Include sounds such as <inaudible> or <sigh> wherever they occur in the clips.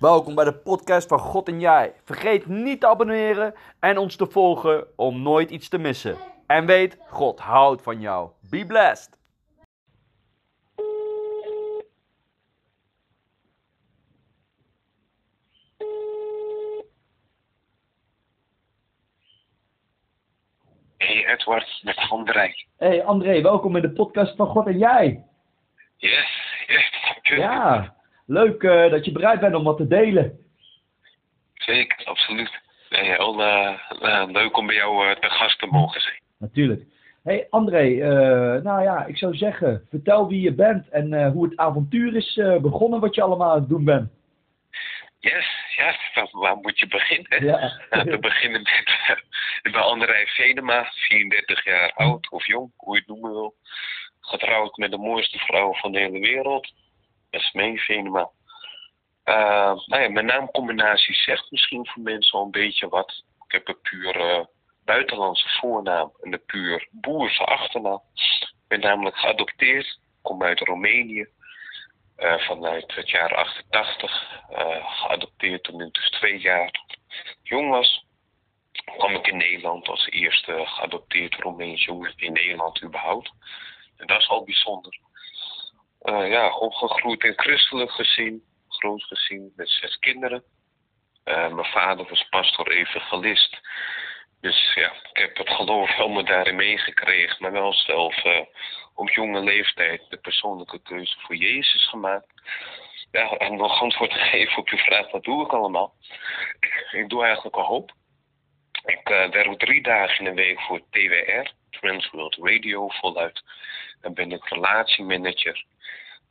Welkom bij de podcast van God en Jij. Vergeet niet te abonneren en ons te volgen om nooit iets te missen. En weet, God houdt van jou. Be blessed. Hey Edward, met André. Hey André, welkom in de podcast van God en Jij. Yes, yes, dank u. Ja, leuk eh, dat je bereid bent om wat te delen. Zeker, absoluut. Nee, heel eh, eh, leuk om bij jou te gast te mogen zijn. Natuurlijk. Hey André, nou ja, ik zou zeggen, vertel wie je bent en hoe het avontuur is begonnen wat je allemaal aan het doen bent. Yes, ja, waar- waar moet je beginnen? Ja. <laughs> Nou, te beginnen met ik ben André Venema, 34 jaar oud of jong, hoe je het noemen wil. Getrouwd met de mooiste vrouw van de hele wereld. Eh, nou ja, mijn naamcombinatie zegt misschien voor mensen al een beetje wat. Ik heb een puur eh, buitenlandse voornaam en een puur boerse achternaam. Ik ben namelijk geadopteerd, kom uit Roemenië. eh, vanuit het jaar 88. eh, geadopteerd toen ik dus twee jaar jong was kwam ik in Nederland als eerste geadopteerd Roemeens jongen in Nederland überhaupt. En dat is al bijzonder. Eh, ja, opgegroeid in christelijk gezin, groot gezin met zes kinderen. Eh, mijn vader was pastor evangelist. Dus ja, ik heb het geloof helemaal daarin meegekregen, maar wel zelf eh, op jonge leeftijd de persoonlijke keuze voor Jezus gemaakt. Ja, en nog antwoord te geven op je vraag, wat doe ik allemaal? Ik doe eigenlijk een hoop. Ik werk drie dagen in de week voor TWR, Trans World Radio, voluit. Dan ben ik relatiemanager.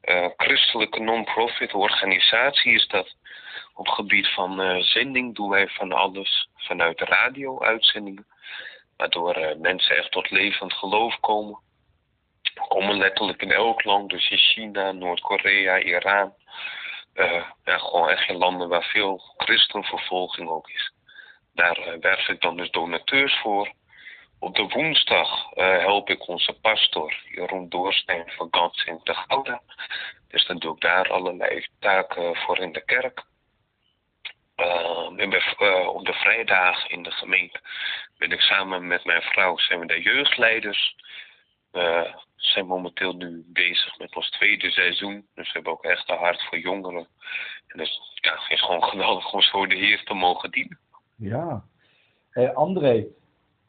Eh, christelijke non-profit organisatie is dat. Op gebied van eh, zending doen wij van alles vanuit radio-uitzendingen. Waardoor eh, mensen echt tot levend geloof komen. We komen letterlijk in elk land, dus in China, Noord-Korea, Iran. Ja, gewoon echt in landen waar veel christenvervolging ook is. Daar werf ik dan dus donateurs voor. Op de woensdag eh, help ik onze pastor Jeroen Doorstein van Gans in de Gouda. Dus dan doe ik daar allerlei taken voor in de kerk. Eh, bij, eh, op de vrijdagen in de gemeente ben ik samen met mijn vrouw zijn we de jeugdleiders. We zijn momenteel nu bezig met ons tweede seizoen. Dus we hebben ook echt een hart voor jongeren. En dus ja, het is gewoon geweldig om zo de Heer te mogen dienen. Ja. Hey André,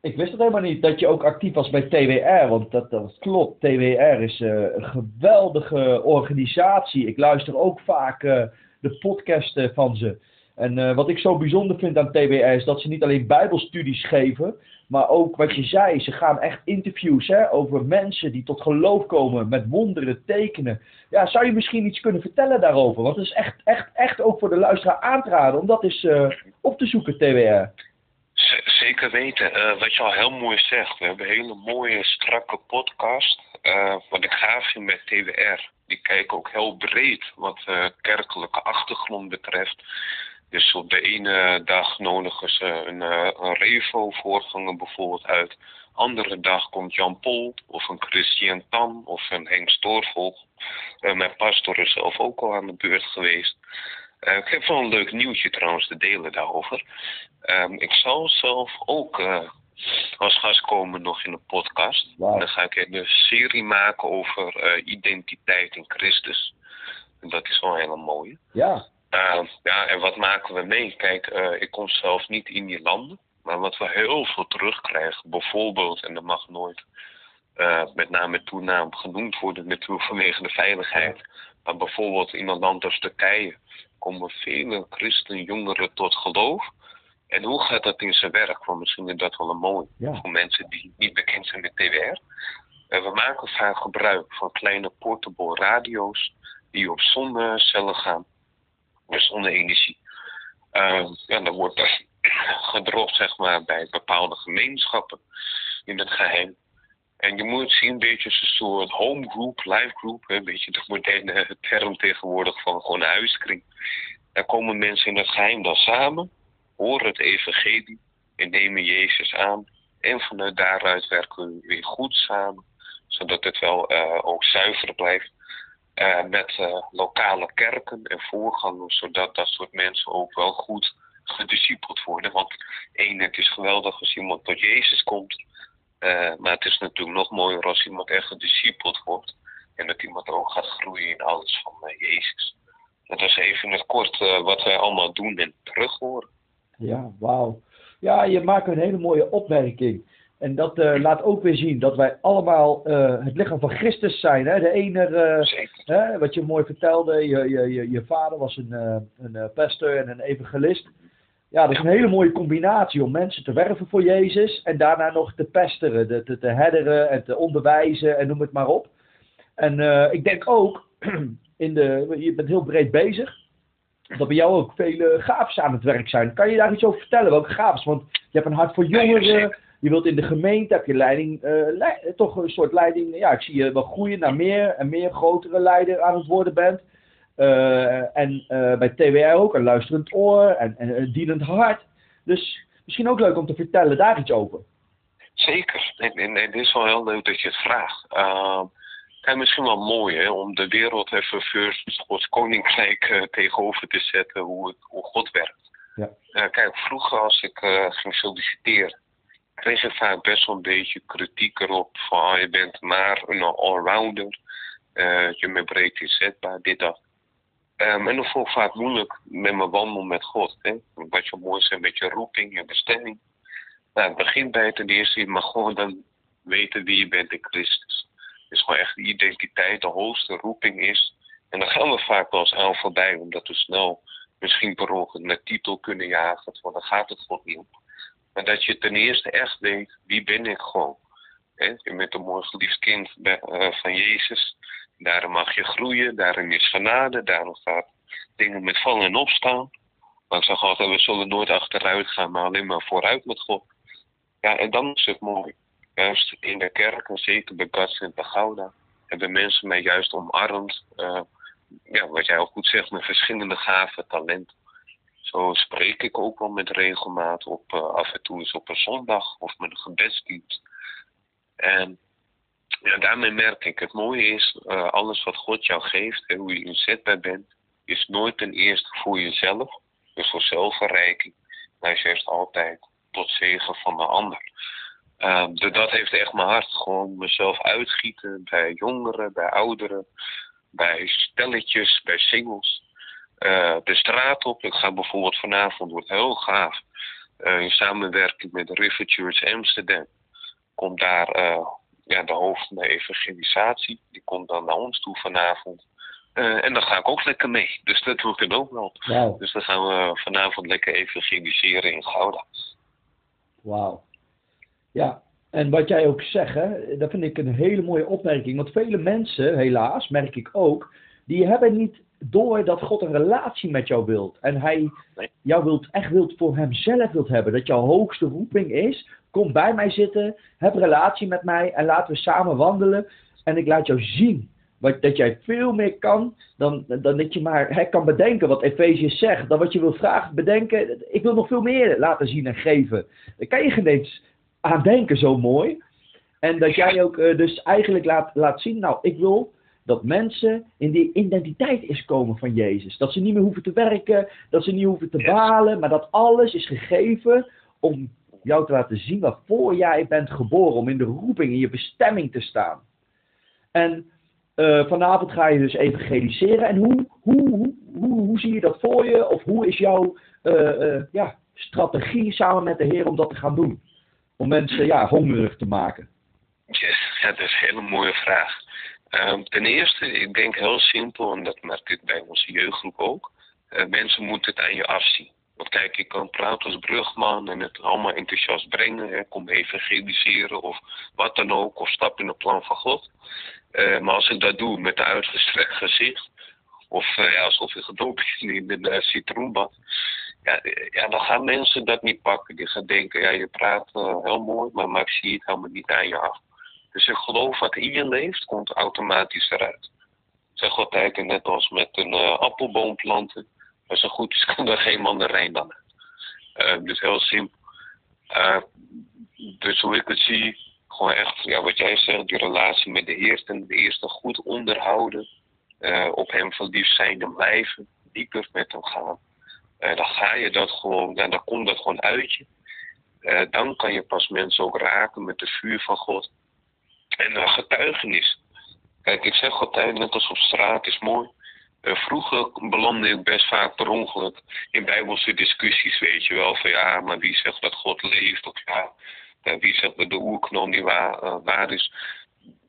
ik wist het helemaal niet dat je ook actief was bij TWR, want dat, dat klopt. TWR is eh, een geweldige organisatie. Ik luister ook vaak eh, de podcasten van ze. En eh, wat ik zo bijzonder vind aan TWR is dat ze niet alleen bijbelstudies geven, maar ook wat je zei, ze gaan echt interviews hè, over mensen die tot geloof komen met wonderen, tekenen. Ja, zou je misschien iets kunnen vertellen daarover? Want het is echt, echt, echt ook voor de luisteraar aan te raden om dat eens op te zoeken, TWR. Zeker weten. Eh, wat je al heel mooi zegt. We hebben een hele mooie, strakke podcast. Eh, wat ik gaaf vind met TWR. Die kijken ook heel breed wat eh, kerkelijke achtergrond betreft. Dus op de ene dag nodigen ze een, een Revo-voorganger bijvoorbeeld uit. Andere dag komt Jan Pol of een Christian Tan of een Henk Stoorvolk. Eh, mijn pastor is zelf ook al aan de beurt geweest. Eh, ik heb wel een leuk nieuwtje trouwens te delen daarover. Ehm, ik zal zelf ook eh, als gast komen nog in een podcast. Dan ga ik een serie maken over eh, identiteit in Christus. En dat is wel een hele mooie. Ja, Uh, ja, en wat maken we mee? Kijk, eh, ik kom zelf niet in die landen. Maar wat we heel veel terugkrijgen, bijvoorbeeld, en dat mag nooit eh, met naam en toenaam genoemd worden, natuurlijk <laughs> vanwege de veiligheid. Maar bijvoorbeeld in een land als Turkije komen vele christenjongeren tot geloof. En hoe gaat dat in zijn werk? Want misschien is dat wel een mooi Ja. voor mensen die niet bekend zijn met TWR. Eh, we maken vaak gebruik van kleine portable radio's die op zonnecellen gaan met zonne-energie. Uh, ja, dan wordt dat <coughs> gedropt zeg maar, bij bepaalde gemeenschappen in het geheim. En je moet zien een beetje als een soort home group, live group, een beetje de moderne <laughs> term tegenwoordig van gewoon een huiskring. Daar komen mensen in het geheim dan samen, horen het evangelie en nemen Jezus aan. En vanuit daaruit werken we weer goed samen, zodat het wel eh, ook zuiver blijft. uh, met uh, lokale kerken en voorgangers, zodat dat soort mensen ook wel goed gediscipeld worden. Want één, het is geweldig als iemand tot Jezus komt, uh, maar het is natuurlijk nog mooier als iemand echt gediscipeld wordt en dat iemand ook gaat groeien in alles van Jezus. Dat is even in het kort wat wij allemaal doen en terug horen. Ja, wauw. Ja, je maakt een hele mooie opmerking. En dat laat ook weer zien dat wij allemaal het lichaam van Christus zijn. Hè? De ene, hè, wat je mooi vertelde, je, je, je vader was een, een pastor en een evangelist. Ja, dat is een hele mooie combinatie om mensen te werven voor Jezus en daarna nog te pesteren, te, te, te headeren en te onderwijzen en noem het maar op. En ik denk ook, <clears throat> in de, je bent heel breed bezig, dat bij jou ook vele gaafs aan het werk zijn. Kan je daar iets over vertellen? Welke gaafs? Want je hebt een hart voor jongeren. Je wilt in de gemeente, heb je leiding, uh, toch een soort leiding. Ja, ik zie je wel groeien naar meer en meer grotere leider aan het worden bent. Uh, en uh, bij TWR ook een luisterend oor en, en, een dienend hart. Dus misschien ook leuk om te vertellen daar iets over. Zeker. En, en, en dit is wel heel leuk dat je het vraagt. Uh, kijk, misschien wel mooi hè, om de wereld even first Gods koninkrijk tegenover te zetten, hoe, het, hoe God werkt. Ja. kijk, vroeger als ik ging solliciteren, kreeg ik vaak best wel een beetje kritiek erop van ah, je bent maar een allrounder, uh, je bent breed inzetbaar, dit dat. Um, en dat vond ik vaak moeilijk met mijn wandel met God. Hè? Wat je mooi is met je roeping, je bestemming. Nou, het begint bij ten eerste, mag gewoon dan weten wie je bent in Christus. Dus gewoon echt de identiteit, de hoogste roeping is. En dan gaan we vaak wel eens aan voorbij, omdat we snel misschien per ongeluk naar titel kunnen jagen. Want dan gaat het God niet om. Maar dat je ten eerste echt weet, wie ben ik gewoon? He, je bent een mooi geliefd kind uh, van Jezus. Daarom mag je groeien, daarin is genade, daarom gaat dingen met vallen en opstaan. Maar ik zeg altijd, we zullen nooit achteruit gaan, maar alleen maar vooruit met God. Ja, en dan is het mooi. Juist in de kerk, en zeker bij Gats en Gouda, hebben mensen mij juist omarmd. Uh, ja, wat jij ook goed zegt, met verschillende gaven, talenten. Zo spreek ik ook wel met regelmaat op uh, af en toe eens op een zondag of met een gebedsdienst. En ja, daarmee merk ik, het mooie is, uh, alles wat God jou geeft en hoe je inzetbaar bent, is nooit ten eerste voor jezelf, dus voor zelfverrijking, maar is altijd tot zegen van de ander. Dus dat heeft echt mijn hart. Gewoon mezelf uitschieten bij jongeren, bij ouderen, bij stelletjes, bij singles. Uh, de straat op. Ik ga bijvoorbeeld vanavond, wordt heel gaaf, uh, in samenwerking met River Church Amsterdam, komt daar ja, de hoofd van de evangelisatie. Die komt dan naar ons toe vanavond. en dan ga ik ook lekker mee. Dus dat doe ik ook wel. Wow. Dus dan gaan we vanavond lekker evangeliseren in Gouda. Wauw. Ja, en wat jij ook zegt, hè, dat vind ik een hele mooie opmerking. Want vele mensen, helaas, merk ik ook, die hebben niet door dat God een relatie met jou wilt. En hij jou wilt, echt wilt voor hemzelf wilt hebben. Dat jouw hoogste roeping is. Kom bij mij zitten. Heb relatie met mij. En laten we samen wandelen. En ik laat jou zien. Wat, dat jij veel meer kan dan, dan dat je maar hè, kan bedenken wat Efeziërs zegt. Dan wat je wil vragen, bedenken. Ik wil nog veel meer laten zien en geven. Daar kan je geen eens aan denken, zo mooi. En dat jij ook uh, dus eigenlijk laat, laat zien, nou, ik wil dat mensen in die identiteit is komen van Jezus. Dat ze niet meer hoeven te werken, dat ze niet hoeven te balen, maar dat alles is gegeven om jou te laten zien waarvoor jij bent geboren, om in de roeping, in je bestemming te staan. En uh, vanavond ga je dus evangeliseren. En hoe, hoe, hoe, hoe, zie je dat voor je? Of hoe is jouw uh, uh, ja, strategie samen met de Heer om dat te gaan doen? Om mensen ja, hongerig te maken. Yes, dat is een hele mooie vraag. Um, ten eerste, ik denk heel simpel, en dat merk ik bij onze jeugdgroep ook. Mensen moeten het aan je afzien. Want kijk, ik kan praten als brugman en het allemaal enthousiast brengen. Hè, kom evangeliseren of wat dan ook. Of stap in het plan van God. Uh, maar als ik dat doe met een uitgestrekt gezicht. Of uh, ja, alsof je gedoopt is in een citroenbad. Ja, ja, dan gaan mensen dat niet pakken. Die gaan denken, ja, je praat heel mooi, maar, maar ik zie het helemaal niet aan je af. Dus ik geloof wat in je leeft, komt automatisch eruit. Ik zeg altijd, net als met een appelboom planten. Als het goed is, kan er geen mandarijn dan. Uh, dus heel simpel. Uh, dus hoe ik het zie, gewoon echt, ja, wat jij zegt, die relatie met de Heer ten eerste goed onderhouden. eh, op hem verliefd zijn en blijven, dieper met hem gaan. dan ga je dat gewoon, en dan komt dat gewoon uit je. dan kan je pas mensen ook raken met het vuur van God. En getuigenis. Kijk, ik zeg altijd, net als op straat is mooi. Vroeger belandde ik best vaak per ongeluk in bijbelse discussies, weet je wel. Van ja, maar wie zegt dat God leeft? Of ja, wie zegt dat de oerknol niet waar, waar is?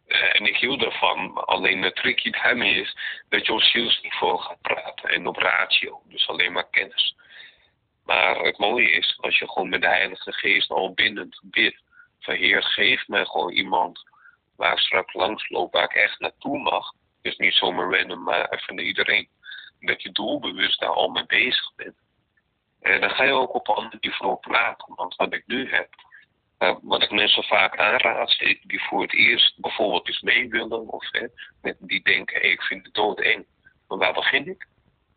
Eh, en ik hield ervan. Alleen het trickje daarmee is dat je op zielsniveau gaat praten en op ratio. Dus alleen maar kennis. Maar het mooie is, als je gewoon met de Heilige Geest al binnen bidt. Van Heer, geef mij gewoon iemand waar ik straks langs loop, waar ik echt naartoe mag. Dus niet zomaar random, maar even iedereen. Dat je doelbewust daar al mee bezig bent. En dan ga je ook op een ander niveau praten. Want wat ik nu heb, uh, wat ik mensen vaak aanraad, die voor het eerst bijvoorbeeld eens mee willen, of hè, die denken, ik vind het doodeng. Maar waar begin ik?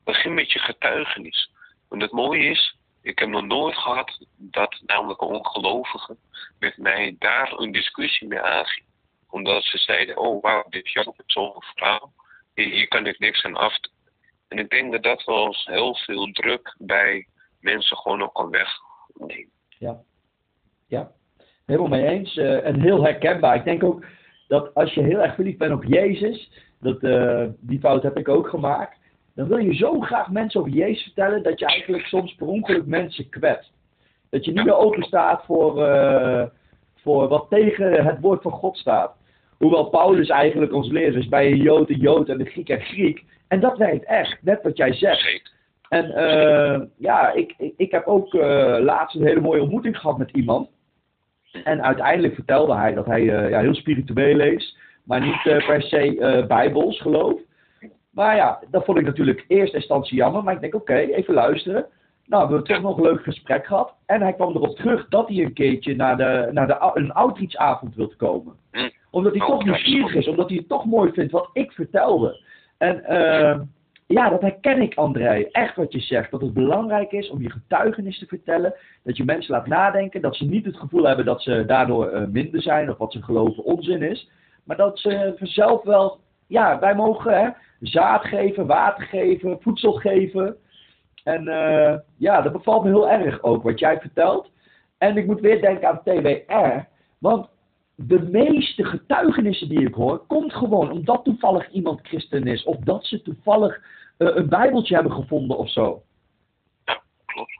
Begin met je getuigenis. Want het mooie is, ik heb nog nooit gehad dat namelijk ongelovigen met mij daar een discussie mee aanging. Omdat ze zeiden, oh wauw, dit is zo'n vrouw, hier, hier kan ik niks aan af. En ik denk dat dat wel eens heel veel druk bij mensen gewoon ook kan wegnemen. Ja, ja helemaal mee eens. Uh, en heel herkenbaar. Ik denk ook dat als je heel erg verliefd bent op Jezus, dat, uh, die fout heb ik ook gemaakt, dan wil je zo graag mensen over Jezus vertellen dat je eigenlijk soms per ongeluk mensen kwetst. Dat je niet meer open staat voor, uh, voor wat tegen het woord van God staat. Hoewel Paulus eigenlijk ons leert is bij een Jood een Jood en een Griek en Griek. En dat werkt echt, net wat jij zegt. En uh, ja, ik, ik, ik, heb ook uh, laatst een hele mooie ontmoeting gehad met iemand. En uiteindelijk vertelde hij dat hij uh, ja, heel spiritueel is, maar niet per se bijbels geloof. Maar ja, dat vond ik natuurlijk eerst instantie jammer. Maar ik denk, oké, okay, even luisteren. Nou, we hebben toch nog een leuk gesprek gehad. En hij kwam erop terug dat hij een keertje naar, de, naar de, een outreachavond wil komen. Omdat hij toch nieuwsgierig is, omdat hij het toch mooi vindt wat ik vertelde. En ja, dat herken ik, André. Echt wat je zegt. Dat het belangrijk is om je getuigenis te vertellen. Dat je mensen laat nadenken. Dat ze niet het gevoel hebben dat ze daardoor uh, minder zijn. Of wat ze geloven onzin is. Maar dat ze vanzelf wel. Ja, wij mogen hè, zaad geven, water geven, voedsel geven. En uh, ja, dat bevalt me heel erg ook wat jij vertelt. En ik moet weer denken aan TWR. Want de meeste getuigenissen die ik hoor, komt gewoon omdat toevallig iemand christen is. Of dat ze toevallig uh, een bijbeltje hebben gevonden of zo. Ja, klopt.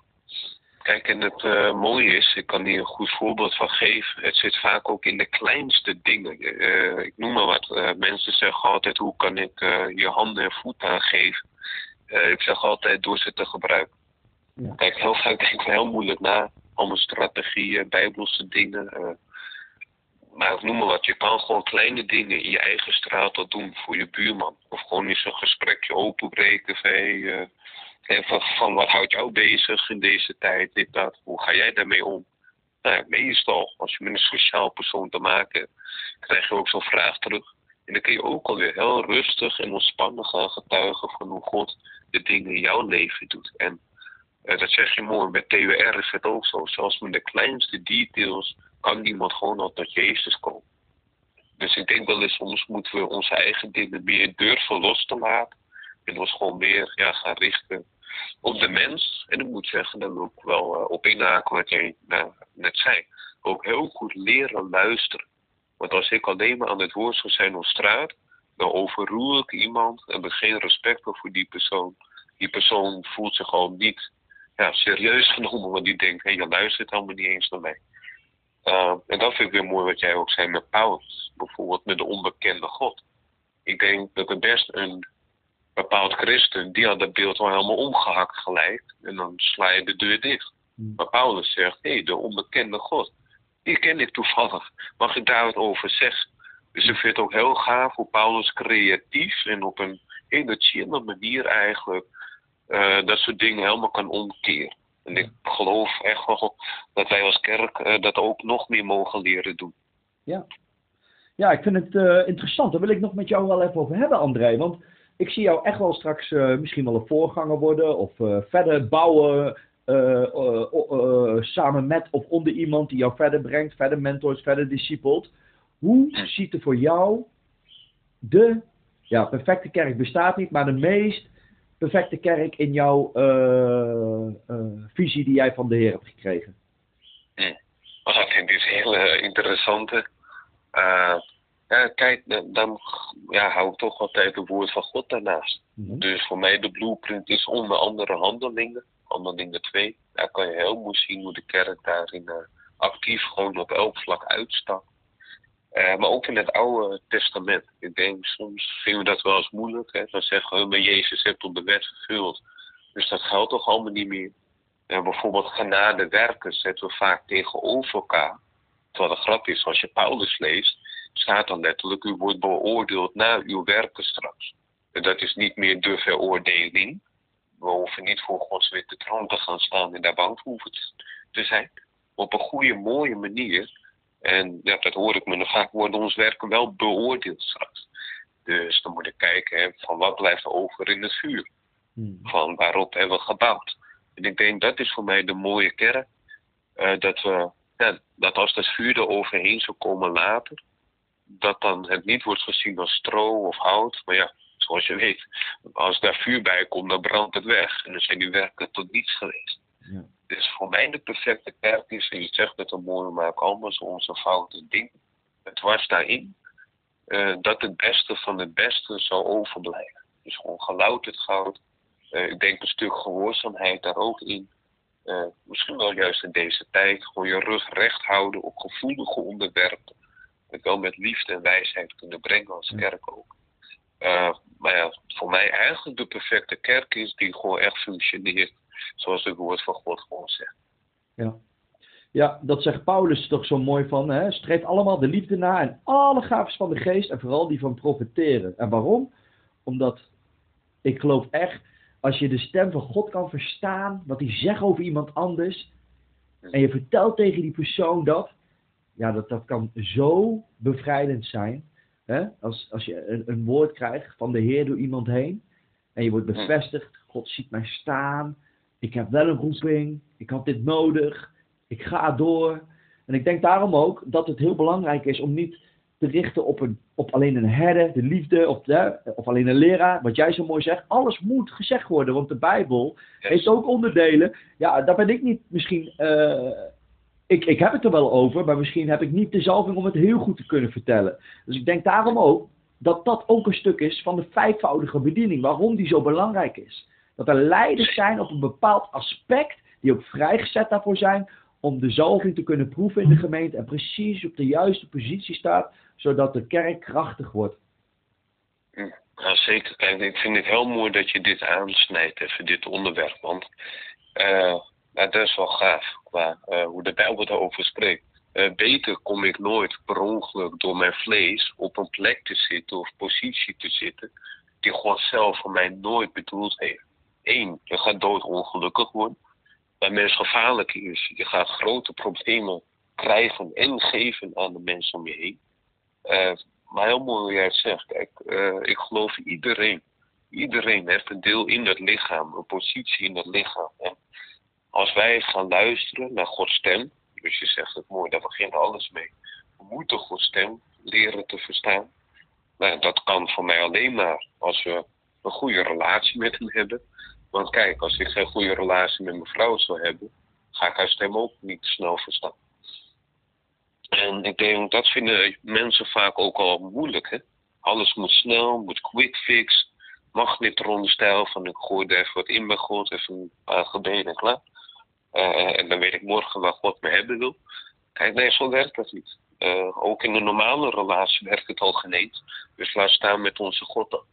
Kijk, en het uh, mooie is, ik kan hier een goed voorbeeld van geven. Het zit vaak ook in de kleinste dingen. Uh, ik noem maar wat. mensen zeggen altijd, hoe kan ik je handen en voeten aangeven? ik zeg altijd, door ze te gebruiken. Ja. Kijk, heel vaak denk ik heel moeilijk na. Allemaal strategieën, bijbelse dingen maar noem maar wat, je kan gewoon kleine dingen in je eigen straat al doen voor je buurman. Of gewoon eens een gesprekje openbreken van, hey, uh, van, van, wat houdt jou bezig in deze tijd, dit, dat. Hoe ga jij daarmee om? Nou ja, meestal, als je met een sociaal persoon te maken hebt, krijg je ook zo'n vraag terug. En dan kun je ook alweer heel rustig en ontspannen gaan getuigen van hoe God de dingen in jouw leven doet. En uh, dat zeg je mooi, met TWR is het ook zo. Zelfs met de kleinste details kan niemand gewoon al tot Jezus komen. Dus ik denk wel eens, soms moeten we onze eigen dingen meer durven los te laten. En ons gewoon meer ja, gaan richten op de mens. En ik moet zeggen, dan ook wel uh, op inhaken wat jij nou, net zei. Ook heel goed leren luisteren. Want als ik alleen maar aan het woord zou zijn op straat, dan overroer ik iemand en heb geen respect voor die persoon. Die persoon voelt zich al niet ja, serieus genomen, want die denkt, hé, hey, je luistert allemaal niet eens naar mij. Uh, en dat vind ik weer mooi wat jij ook zei met Paulus. Bijvoorbeeld met de onbekende God. Ik denk dat het best een bepaald christen, die had dat beeld wel helemaal omgehakt gelijk. En dan sla je de deur dicht. Hmm. Maar Paulus zegt, hé, hey, de onbekende God. Die ken ik toevallig. Mag ik daar wat over zeggen? Dus ik vind het ook heel gaaf hoe Paulus creatief en op een hele chille manier eigenlijk uh, dat soort dingen helemaal kan omkeren. En ik geloof echt wel dat wij als kerk uh, dat ook nog meer mogen leren doen. Ja, ja ik vind het uh, interessant. Daar wil ik nog met jou wel even over hebben, André. Want ik zie jou echt wel straks uh, misschien wel een voorganger worden of verder bouwen samen met of onder iemand die jou verder brengt, verder mentors, verder discipelt. Hoe ziet er voor jou de ja, perfecte kerk bestaat niet, maar de meest perfecte kerk in jouw eh, eh, visie die jij van de Heer hebt gekregen? Hm. Oh, ik vind dit heel uh, interessante. ja, kijk, dan ja, hou ik toch altijd het woord van God daarnaast. Mhm. Dus voor mij de blueprint is onder andere handelingen. Handelingen 2. Daar kan je heel mooi zien hoe de kerk daarin actief gewoon op elk vlak uitstapt. Uh, maar ook in het Oude Testament. Ik denk, soms vinden we dat wel eens moeilijk. Hè? Dan zeggen we, maar Jezus heeft op de wet vervuld. Dus dat geldt toch allemaal niet meer. En bijvoorbeeld genade werken zetten we vaak tegenover elkaar. Terwijl de grap is, als je Paulus leest, staat dan letterlijk, u wordt beoordeeld naar uw werken straks. En dat is niet meer de veroordeling. We hoeven niet voor Gods witte troon te gaan staan en daar bang hoeven te zijn. Op een goede, mooie manier en ja, dat hoor ik me. Vaak worden ons werken wel beoordeeld straks. Dus dan moet ik kijken van wat blijft er over in het vuur. Hmm. Van waarop hebben we gebouwd. En ik denk dat is voor mij de mooie kern. Uh, dat, we, ja, dat als dat vuur er overheen zou komen later, dat dan het niet wordt gezien als stro of hout. Maar ja, zoals je weet, als daar vuur bij komt, dan brandt het weg. En dan zijn die werken tot niets geweest. Dus voor mij de perfecte kerk is, en je zegt het een mooi, maar ook allemaal onze foute ding. Het was daarin uh, dat het beste van het beste zou overblijven. Dus gewoon gelouterd goud. Uh, ik denk een stuk gehoorzaamheid daar ook in. Uh, misschien wel juist in deze tijd. Gewoon je rug recht houden op gevoelige onderwerpen. Het wel met liefde en wijsheid kunnen brengen als kerk ook. maar ja, voor mij eigenlijk de perfecte kerk is die gewoon echt functioneert zoals het woord van God gewoon zegt. Ja. Ja, dat zegt Paulus toch zo mooi van. Hè? Streef allemaal de liefde na en alle gaven van de geest en vooral die van profiteren. En waarom? Omdat ik geloof echt, als je de stem van God kan verstaan, wat hij zegt over iemand anders, en je vertelt tegen die persoon dat, ja, dat, dat kan zo bevrijdend zijn. Hè? Als, als je een, een woord krijgt van de Heer door iemand heen, en je wordt bevestigd, God ziet mij staan, ik heb wel een roeping, ik had dit nodig, ik ga door. En ik denk daarom ook dat het heel belangrijk is om niet te richten op, een, op alleen een herder, de liefde, of, de, of alleen een leraar, wat jij zo mooi zegt. Alles moet gezegd worden, want de Bijbel heeft ook onderdelen. Ja, daar ben ik niet misschien. Uh, ik, ik heb het er wel over, maar misschien heb ik niet de zalving om het heel goed te kunnen vertellen. Dus ik denk daarom ook dat dat ook een stuk is van de vijfvoudige bediening, waarom die zo belangrijk is. Dat er leiders zijn op een bepaald aspect, die ook vrijgezet daarvoor zijn, om de zalving te kunnen proeven in de gemeente en precies op de juiste positie staat, zodat de kerk krachtig wordt. Ja, zeker. Kijk, ik vind het heel mooi dat je dit aansnijdt, even dit onderwerp. Want uh, dat is wel gaaf, qua uh, hoe de Bijbel erover spreekt. Uh, beter kom ik nooit per ongeluk door mijn vlees op een plek te zitten of positie te zitten die God zelf voor mij nooit bedoeld heeft. Eén, je gaat doodongelukkig worden. Bij mensen gevaarlijk is, je gaat grote problemen krijgen en geven aan de mensen om je heen. Uh, maar heel mooi hoe jij zegt. Kijk, uh, ik geloof iedereen. Iedereen heeft een deel in het lichaam, een positie in het lichaam. En als wij gaan luisteren naar Gods stem, dus je zegt het mooi, daar begint alles mee. We moeten Gods stem leren te verstaan. Nou, dat kan voor mij alleen maar als we een goede relatie met hem hebben. Want kijk, als ik geen goede relatie met mijn vrouw zou hebben, ga ik haar stem ook niet snel verstaan. En ik denk, dat vinden mensen vaak ook al moeilijk. Hè? Alles moet snel, moet quick fix. Magnetronstijl van ik gooi er even wat in bij God, even een gebeden en klaar. Uh, en dan weet ik morgen waar God me hebben wil. Kijk, nee, zo werkt dat niet. Uh, ook in een normale relatie werkt het al geneed. Dus laat staan met onze God dan.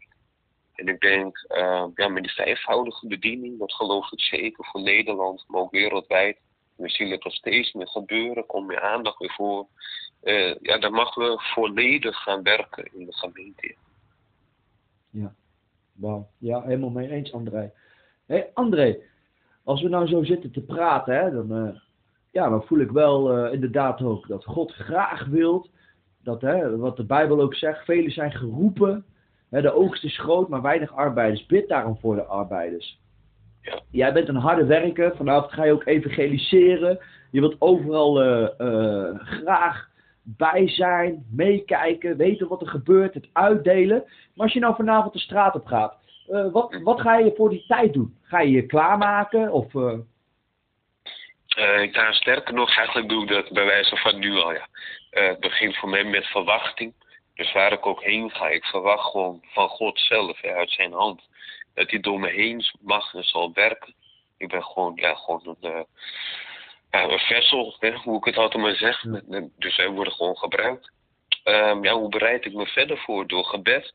En ik denk, uh, ja, met die vijfvoudige bediening, dat geloof ik zeker voor Nederland, maar ook wereldwijd. We zien het nog steeds meer gebeuren, komt meer aandacht weer voor. Uh, ja, dan mag we volledig gaan werken in de gemeente. Ja. Ja, helemaal mee eens, André. Hé, hey, André, als we nou zo zitten te praten, hè, dan, uh, ja, dan voel ik wel inderdaad ook dat God graag wilt, dat, hè, wat de Bijbel ook zegt, velen zijn geroepen, de oogst is groot, maar weinig arbeiders. Bid daarom voor de arbeiders. Ja. Jij bent een harde werker. Vanavond ga je ook evangeliseren. Je wilt overal uh, uh, graag bij zijn, meekijken, weten wat er gebeurt, het uitdelen. Maar als je nou vanavond de straat op gaat, eh, wat, wat ga je voor die tijd doen? Ga je je klaarmaken? Of, uh... Uh, ja, sterker nog, eigenlijk doe ik dat bij wijze van nu al. Ja. het begint voor mij met verwachting. Dus waar ik ook heen ga, ik verwacht gewoon van God zelf, uit zijn hand. Dat hij door me heen mag en zal werken. Ik ben gewoon, ja, gewoon een, ja, een vessel, hè, hoe ik het altijd maar zeg. Dus zij worden gewoon gebruikt. Um, ja, hoe bereid ik me verder voor? Door gebed.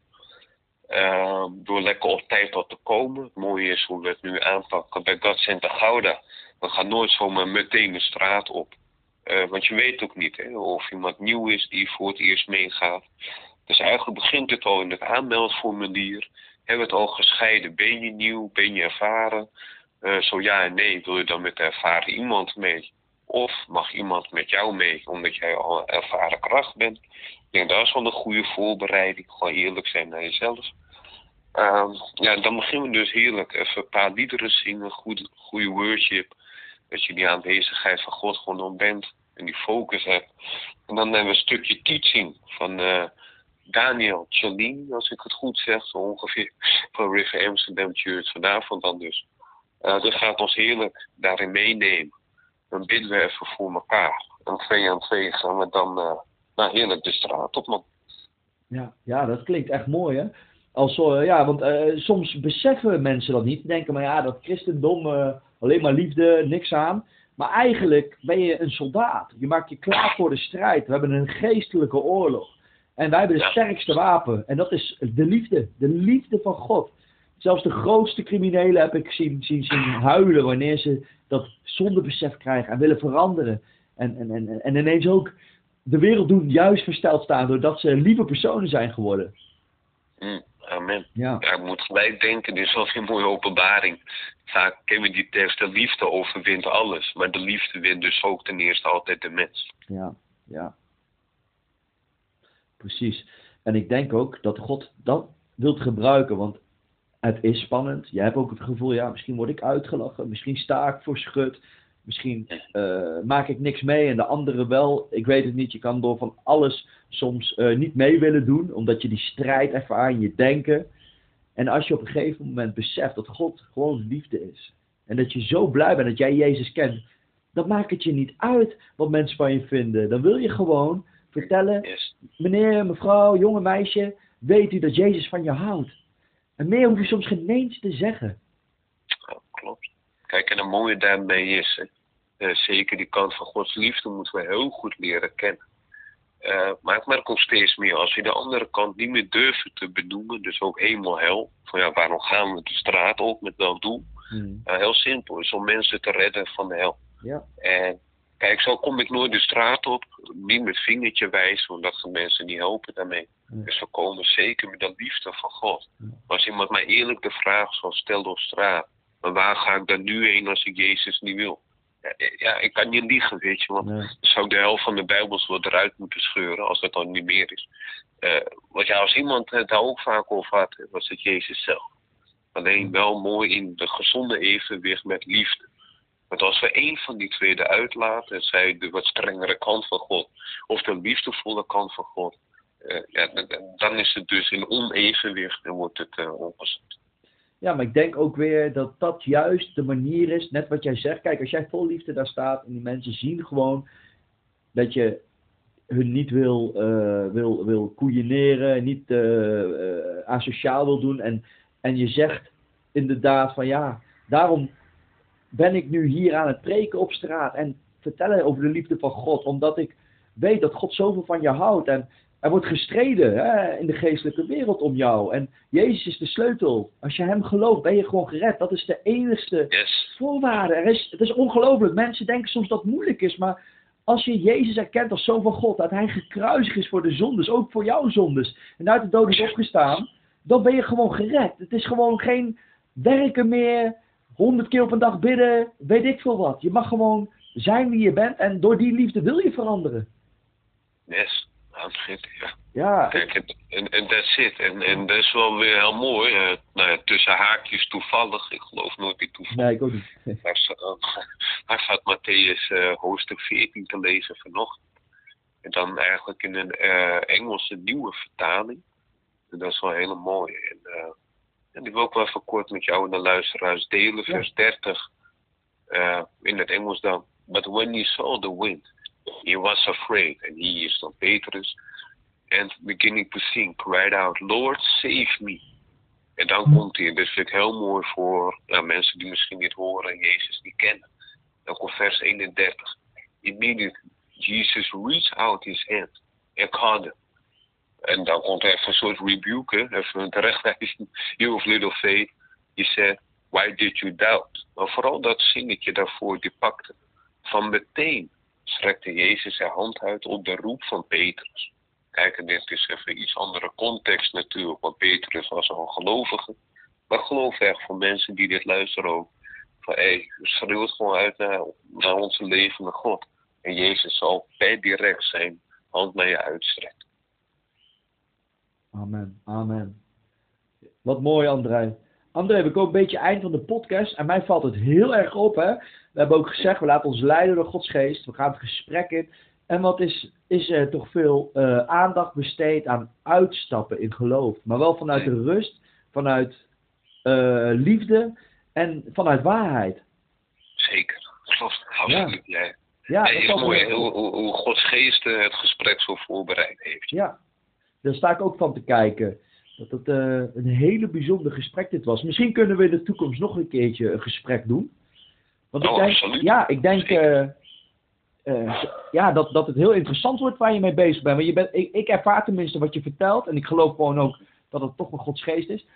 Uh, door lekker op tijd tot te komen. Het mooie is hoe we het nu aanpakken bij God Center Gouda. We gaan nooit zomaar meteen de straat op. Uh, want je weet ook niet hè, of iemand nieuw is die voor het eerst meegaat. Dus eigenlijk begint het al in het aanmeldformulier. Hebben we het al gescheiden? Ben je nieuw? Ben je ervaren? Uh, zo ja en nee, wil je dan met ervaren iemand mee? Of mag iemand met jou mee, omdat jij al een ervaren kracht bent? Ik denk dat is wel een goede voorbereiding. Gewoon eerlijk zijn naar jezelf. Um, ja, dan beginnen we dus heerlijk. Even een paar liederen zingen, goede, goede worship. Dat je die aanwezigheid van God gewoon om bent. En die focus hebt. En dan hebben we een stukje teaching van uh, Daniel Chalin, als ik het goed zeg. Zo ongeveer van River Amsterdam Church vanavond dan dus. Uh, dat gaat ons heerlijk daarin meenemen. Dan bidden we even voor elkaar. En twee aan twee gaan we dan uh, naar heerlijk de straat op, man. Ja, ja, dat klinkt echt mooi, hè? Als, ja, want soms beseffen mensen dat niet. Denken maar ja, dat christendom alleen maar liefde, niks aan. Maar eigenlijk ben je een soldaat. Je maakt je klaar voor de strijd. We hebben een geestelijke oorlog. En wij hebben het sterkste wapen. En dat is de liefde. De liefde van God. Zelfs de grootste criminelen heb ik zien, zien, zien huilen wanneer ze dat zondebesef krijgen en willen veranderen. En, en, en, en ineens ook de wereld doen juist versteld staan doordat ze lieve personen zijn geworden. Mm, amen. Ja. ja. ik moet gelijk denken, dit is wel een mooie openbaring. Vaak kennen we die tekst, de liefde overwint alles. Maar de liefde wint dus ook ten eerste altijd de mens. Ja, ja. Precies. En ik denk ook dat God dat wilt gebruiken, want het is spannend. Je hebt ook het gevoel, ja, misschien word ik uitgelachen, misschien sta ik voor schut, misschien uh, maak ik niks mee en de anderen wel. Ik weet het niet. Je kan door van alles soms uh, niet mee willen doen, omdat je die strijd ervaart in je denken. En als je op een gegeven moment beseft dat God gewoon liefde is, en dat je zo blij bent dat jij Jezus kent, dan maakt het je niet uit wat mensen van je vinden. Dan wil je gewoon vertellen, meneer, mevrouw, jonge meisje, weet u dat Jezus van je houdt. En meer hoef je soms geen eens te zeggen. Oh, klopt. Kijk, en het mooie daarmee is, uh, zeker die kant van Gods liefde moeten we heel goed leren kennen. Uh, maar ik merk ook steeds meer, als we de andere kant niet meer durven te benoemen, dus ook hemel hel, van ja, waarom gaan we de straat op met dat doel? Uh, heel simpel, is om mensen te redden van de hel. Ja. En Kijk, zo kom ik nooit de straat op. Niet met vingertje wijzen, want dat gaan mensen niet helpen daarmee. Dus we komen zeker met de liefde van God. Als iemand mij eerlijk de vraag zal stellen op straat. Maar waar ga ik dan nu heen als ik Jezus niet wil? Ja, ik kan niet liegen, weet je. Want dan zou ik de helft van de Bijbels wel eruit moeten scheuren als dat dan niet meer is. Uh, want ja, als iemand het daar ook vaak over had, was het Jezus zelf. Alleen wel mooi in de gezonde evenwicht met liefde. Want als we één van die twee eruit laten, zij de wat strengere kant van God, of de liefdevolle kant van God, uh, ja, dan is het dus in onevenwicht en wordt het uh, ongezond. Ja, maar ik denk ook weer dat dat juist de manier is, net wat jij zegt. Kijk, als jij vol liefde daar staat en die mensen zien gewoon dat je hun niet wil, uh, wil, wil koeieneren, niet asociaal wil doen. En, en je zegt inderdaad van ja, daarom ben ik nu hier aan het preken op straat en vertellen over de liefde van God, omdat ik weet dat God zoveel van je houdt. En er wordt gestreden hè, in de geestelijke wereld om jou. En Jezus is de sleutel. Als je hem gelooft, ben je gewoon gered. Dat is de enigste voorwaarde. Er is, het is ongelooflijk. Mensen denken soms dat het moeilijk is, maar als je Jezus erkent als zoon van God, dat hij gekruisigd is voor de zondes, ook voor jouw zondes, en uit de dood is opgestaan, dan ben je gewoon gered. Het is gewoon geen werken meer, honderd keer op een dag bidden, weet ik veel wat. Je mag gewoon zijn wie je bent en door die liefde wil je veranderen. Yes, ja. Ja. Kijk, en, en that's it. En, en dat is wel weer heel mooi. Uh, nou ja, tussen haakjes toevallig. Ik geloof nooit in toeval. Nee, ik ook niet. <laughs> Daar, staat, Matthäus uh, hoofdstuk 14 te lezen vanochtend. En dan eigenlijk in een eh, Engelse nieuwe vertaling. En dat is wel een hele mooie. En, eh, en die wil ik wel even kort met jou en de luisteraars delen. Vers 30 uh, in het Engels dan. But when he saw the wind, he was afraid. En he is dan Petrus. And beginning to sing, cried out, Lord, save me. En dan komt hij, en dat vind ik heel mooi voor nou, mensen die misschien niet horen en Jezus niet kennen. Dan komt vers 31. Immediately, Jesus reached out his hand and caught him. En dan komt even een soort rebuke, even een terechtwijzing. <laughs> You of little faith. He said, why did you doubt? Maar vooral dat zingetje daarvoor, die pakte. Van meteen strekte Jezus zijn hand uit op de roep van Petrus. Kijk, en dit is even iets andere context natuurlijk, want Petrus was al gelovige. Maar geloof echt voor mensen die dit luisteren ook. Van hé, hey, schreeuw het gewoon uit naar, naar onze levende God. En Jezus zal per direct zijn hand naar je uitstrekken. Amen, amen. Wat mooi, André. André, we komen een beetje eind van de podcast. En mij valt het heel erg op, hè. We hebben ook gezegd, we laten ons leiden door Gods geest. We gaan het gesprek in. En wat is, is er toch veel uh, aandacht besteed aan uitstappen in geloof. Maar wel vanuit de rust, vanuit uh, liefde en vanuit waarheid. Zeker, klopt. Absoluut, ja. ja. Ja, het is mooi hoe, hoe, hoe Gods geest uh, het gesprek zo voorbereid heeft. Ja, daar sta ik ook van te kijken. Dat het uh, een hele bijzonder gesprek dit was. Misschien kunnen we in de toekomst nog een keertje een gesprek doen. Want oh, ik denk, absoluut. ja, ik denk uh, ja, dat, dat het heel interessant wordt waar je mee bezig bent. Want je bent ik, ik ervaar tenminste wat je vertelt. En ik geloof gewoon ook dat het toch wel Gods geest is.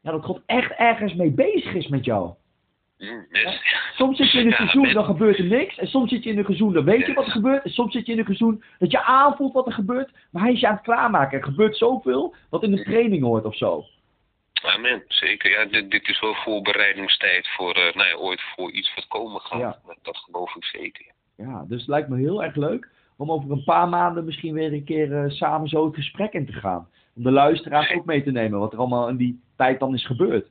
Ja, dat God echt ergens mee bezig is met jou. Mm. Ja. Soms zit je in een <laughs> seizoen, dan gebeurt er niks. En soms zit je in een seizoen, dan weet je wat er gebeurt. En soms zit je in een seizoen dat je aanvoelt wat er gebeurt. Maar hij is je aan het klaarmaken. Er gebeurt zoveel wat in de training hoort of zo. Amen, zeker. Ja, dit, dit is wel voorbereidingstijd voor, uh, nou ja, ooit voor iets wat komen gaat. Ja. Dat geloof ik zeker. Ja, dus het lijkt me heel erg leuk om over een paar maanden misschien weer een keer uh, samen zo het gesprek in te gaan. Om de luisteraars ook mee te nemen wat er allemaal in die tijd dan is gebeurd.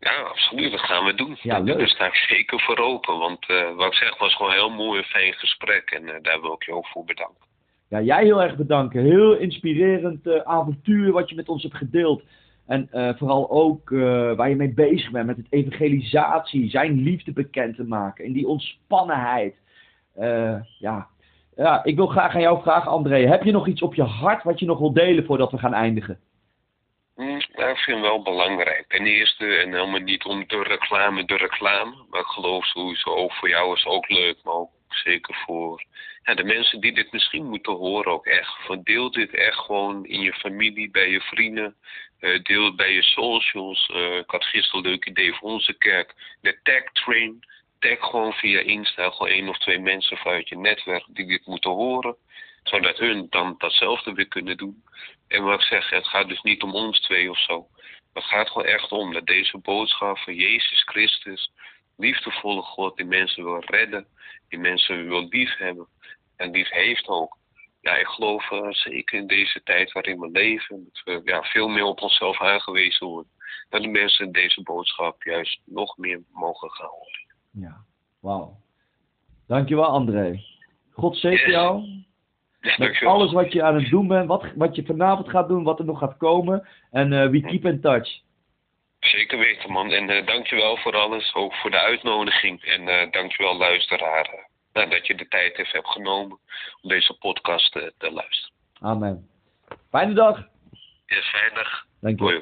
Ja, absoluut. Dat gaan we doen. Ja, leuk. Daar sta ik zeker voor open. Want uh, wat ik zeg was gewoon een heel mooi en fijn gesprek. En uh, daar wil ik je ook voor bedanken. Ja, jij heel erg bedanken. Heel inspirerend uh, avontuur wat je met ons hebt gedeeld. En vooral ook waar je mee bezig bent met het evangelisatie. Zijn liefde bekend te maken. En die ontspannenheid. ja. ja, ik wil graag aan jou vragen, André. Heb je nog iets op je hart wat je nog wil delen voordat we gaan eindigen? Ja, ik vind wel belangrijk. Ten eerste, en helemaal niet om de reclame, de reclame. Maar ik geloof sowieso ook voor jou is ook leuk. Maar ook zeker voor ja, de mensen die dit misschien moeten horen ook echt. Van deel dit echt gewoon in je familie, bij je vrienden. Uh, deel het bij je socials. Uh, ik had gisteren een leuk idee voor onze kerk. De tag train. Tag gewoon via Insta. Gewoon één of twee mensen vanuit je netwerk die dit moeten horen zodat hun dan datzelfde weer kunnen doen. En wat ik zeg, het gaat dus niet om ons twee of zo. Het gaat gewoon echt om dat deze boodschap van Jezus Christus, liefdevolle God, die mensen wil redden, die mensen wil lief hebben en lief heeft ook. Ja, ik geloof uh, zeker in deze tijd waarin we leven, dat we ja, veel meer op onszelf aangewezen worden. Dat de mensen deze boodschap juist nog meer mogen gaan horen. Ja, wauw. Dankjewel André. God zegen Yes. jou. <laughs> Met dankjewel. alles wat je aan het doen bent, wat, wat je vanavond gaat doen, wat er nog gaat komen. En eh, we keep in touch. Zeker weten, man. En uh, dankjewel voor alles, ook voor de uitnodiging. En uh, dankjewel, luisteraar, uh, nou, dat je de tijd even hebt genomen om deze podcast uh, te luisteren. Amen. Fijne dag. Ja, veilig. Dank je. Hoi.